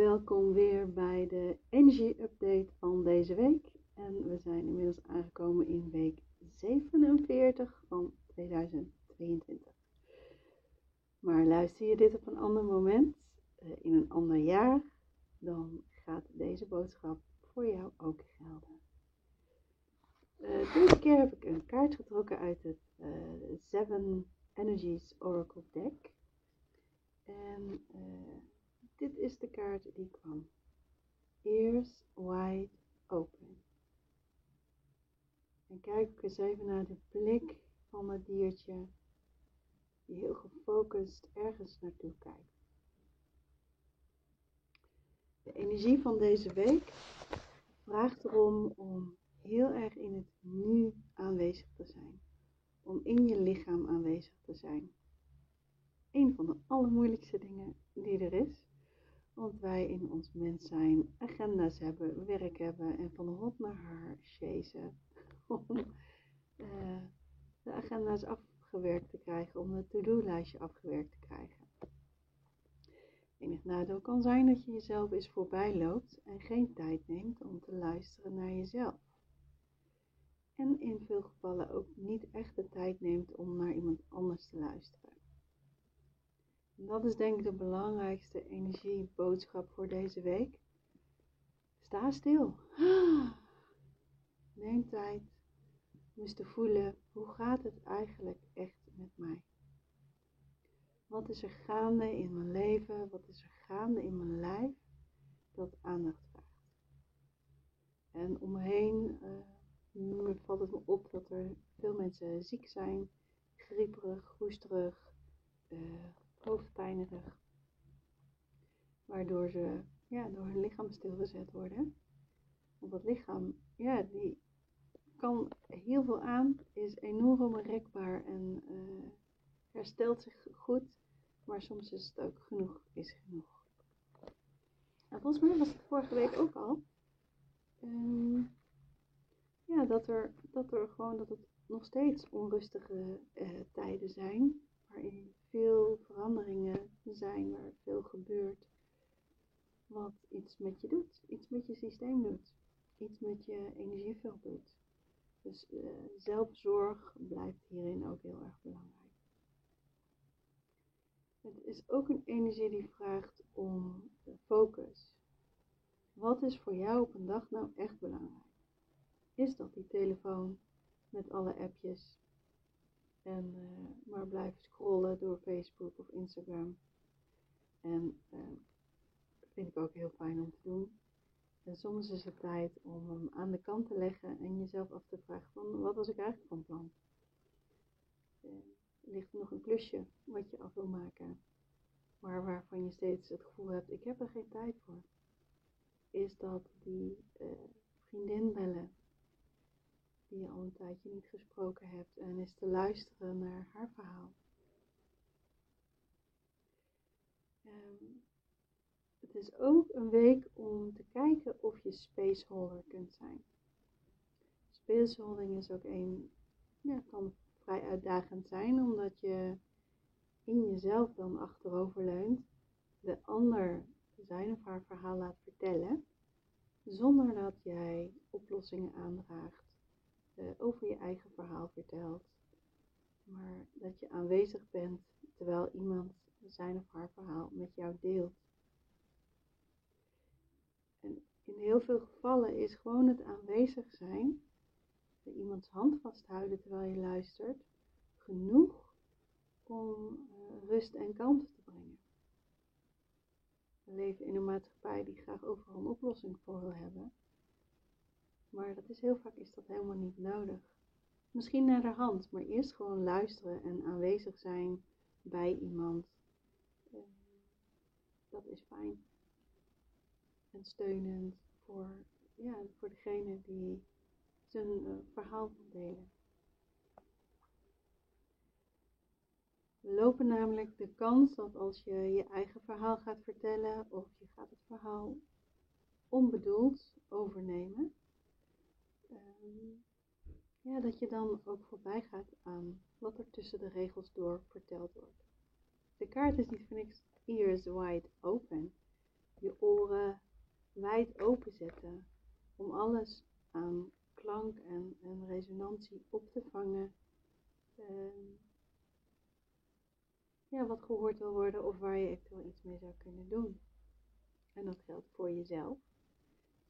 welkom weer bij de Energy Update van deze week. En we zijn inmiddels aangekomen in week 47 van 2022. Maar luister je dit op een ander moment, eh, in een ander jaar, dan gaat deze boodschap voor jou ook gelden. Uh, deze keer heb ik een kaart getrokken uit het uh, Seven Energies Oracle Deck. En dit is de kaart die kwam. Ears wide open. En kijk eens even naar de blik van het diertje die heel gefocust ergens naartoe kijkt. De energie van deze week vraagt erom om heel erg in het nu aanwezig te zijn. Om in je lichaam aanwezig te zijn. Een van de allermoeilijkste dingen die er is. Wij in ons mens zijn agenda's hebben, werk hebben en van hot naar haar chasen. Om uh, de agenda's afgewerkt te krijgen, om het to-do-lijstje afgewerkt te krijgen. Enig nadeel kan zijn dat je jezelf eens voorbij loopt en geen tijd neemt om te luisteren naar jezelf. En in veel gevallen ook niet echt de tijd neemt om naar iemand anders te luisteren. Dat is denk ik de belangrijkste energieboodschap voor deze week. Sta stil. Neem tijd om eens te voelen hoe gaat het eigenlijk echt met mij. Wat is er gaande in mijn leven? Wat is er gaande in mijn lijf dat aandacht vraagt? En om me heen uh, valt het me op dat er veel mensen ziek zijn, grieperig, hoesterig, uh, hoofdpijnerig. Waardoor ze ja, door hun lichaam stilgezet worden. Want het lichaam, ja, die kan heel veel aan, is enorm rekbaar en uh, herstelt zich goed. Maar soms is het ook genoeg, is genoeg. En volgens mij was het vorige week ook al. Um, ja, dat er, dat er gewoon, dat het nog steeds onrustige uh, tijden zijn. Waarin veel veranderingen zijn, waar veel gebeurt, wat iets met je doet, iets met je systeem doet, iets met je energieveld doet. Dus uh, zelfzorg blijft hierin ook heel erg belangrijk. Het is ook een energie die vraagt om focus. Wat is voor jou op een dag nou echt belangrijk? Is dat die telefoon met alle appjes en uh, maar blijven scrollen door Facebook of Instagram. En uh, vind ik ook heel fijn om te doen. En soms is het tijd om hem aan de kant te leggen en jezelf af te vragen van wat was ik eigenlijk van plan? Uh, ligt er nog een klusje wat je af wil maken, maar waarvan je steeds het gevoel hebt, ik heb er geen tijd voor. Is dat die vriendin bellen die je al een tijdje niet gesproken hebt en is te luisteren naar haar verhaal. Um, het is ook een week om te kijken of je spaceholder kunt zijn. Spaceholding is ook een, ja, kan vrij uitdagend zijn, omdat je in jezelf dan achterover leunt, de ander zijn of haar verhaal laat vertellen, zonder dat jij oplossingen aandraagt uh, over je eigen verhaal vertelt, maar dat je aanwezig bent terwijl iemand zijn of haar verhaal met jou deelt. En in heel veel gevallen is gewoon het aanwezig zijn, iemands hand vasthouden terwijl je luistert, genoeg om uh, rust en kalmte te brengen. We leven in een maatschappij die graag overal een oplossing voor wil hebben. Maar dat is heel vaak is dat helemaal niet nodig. Misschien naar de hand, maar eerst gewoon luisteren en aanwezig zijn bij iemand. Eh, dat is fijn. En steunend voor, ja, voor degene die zijn uh, verhaal wil delen. We lopen namelijk de kans dat als je je eigen verhaal gaat vertellen of je gaat het verhaal onbedoeld overnemen, Ehm, ja, dat je dan ook voorbij gaat aan wat er tussen de regels door verteld wordt. De kaart is niet voor niks ears wide open. je oren wijd openzetten om alles aan klank en, resonantie op te vangen. Ehm, ja, wat gehoord wil worden of waar je eventueel iets mee zou kunnen doen. En dat geldt voor jezelf.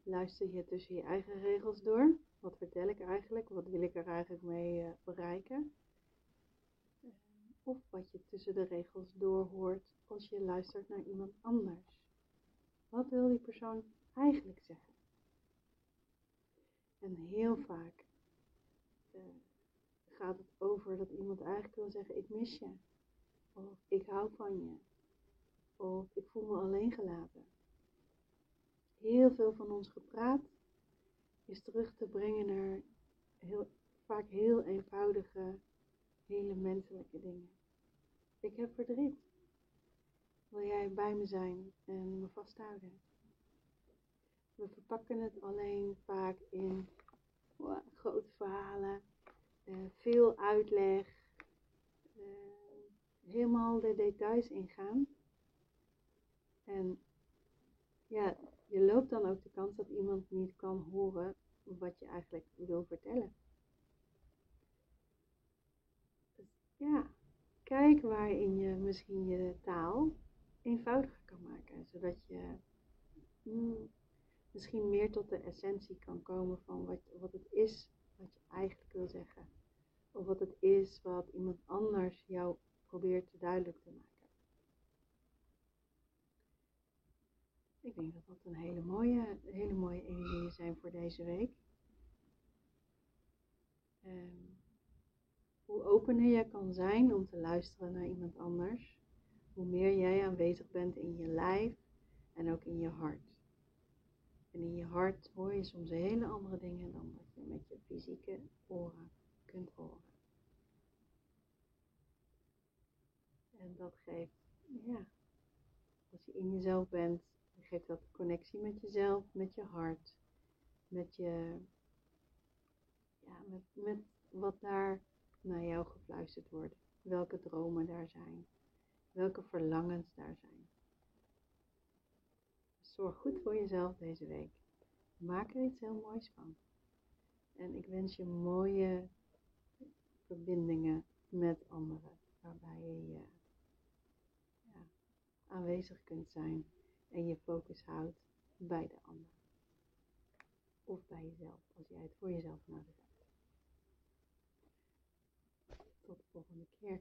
Luister je tussen je eigen regels door. Wat vertel ik eigenlijk? Wat wil ik er eigenlijk mee uh, bereiken? Of wat je tussen de regels door hoort als je luistert naar iemand anders. Wat wil die persoon eigenlijk zeggen? En heel vaak uh, gaat het over dat iemand eigenlijk wil zeggen: Ik mis je. Of ik hou van je. Of ik voel me alleen gelaten. Heel veel van ons gepraat is terug te brengen naar heel, vaak heel eenvoudige, hele menselijke dingen. Ik heb verdriet. Wil jij bij me zijn en me vasthouden? We verpakken het alleen vaak in grote verhalen, uh, veel uitleg, uh, helemaal de details ingaan. En ja, je loopt dan ook de kans dat iemand niet kan horen wat je eigenlijk wil vertellen. Dus ja, kijk waarin je misschien je taal eenvoudiger kan maken, zodat je mm, misschien meer tot de essentie kan komen van wat, wat het is wat je eigenlijk wil zeggen. Of wat het is wat iemand anders jou probeert duidelijk te maken. Ik denk dat dat een hele mooie, hele mooie energieën zijn voor deze week. Um, hoe opener je kan zijn om te luisteren naar iemand anders, hoe meer jij aanwezig bent in je lijf en ook in je hart. En in je hart hoor je soms hele andere dingen dan wat je met je fysieke oren kunt horen. En dat geeft, ja, als je in jezelf bent, geeft dat connectie met jezelf, met je hart, met je, ja, met, met wat daar naar jou gefluisterd wordt. Welke dromen daar zijn, welke verlangens daar zijn. Zorg goed voor jezelf deze week. Maak er iets heel moois van. En ik wens je mooie verbindingen met anderen, waarbij je ja, aanwezig kunt zijn en je focus houdt bij de ander. Of bij jezelf, als jij het voor jezelf nodig hebt. Tot de volgende keer.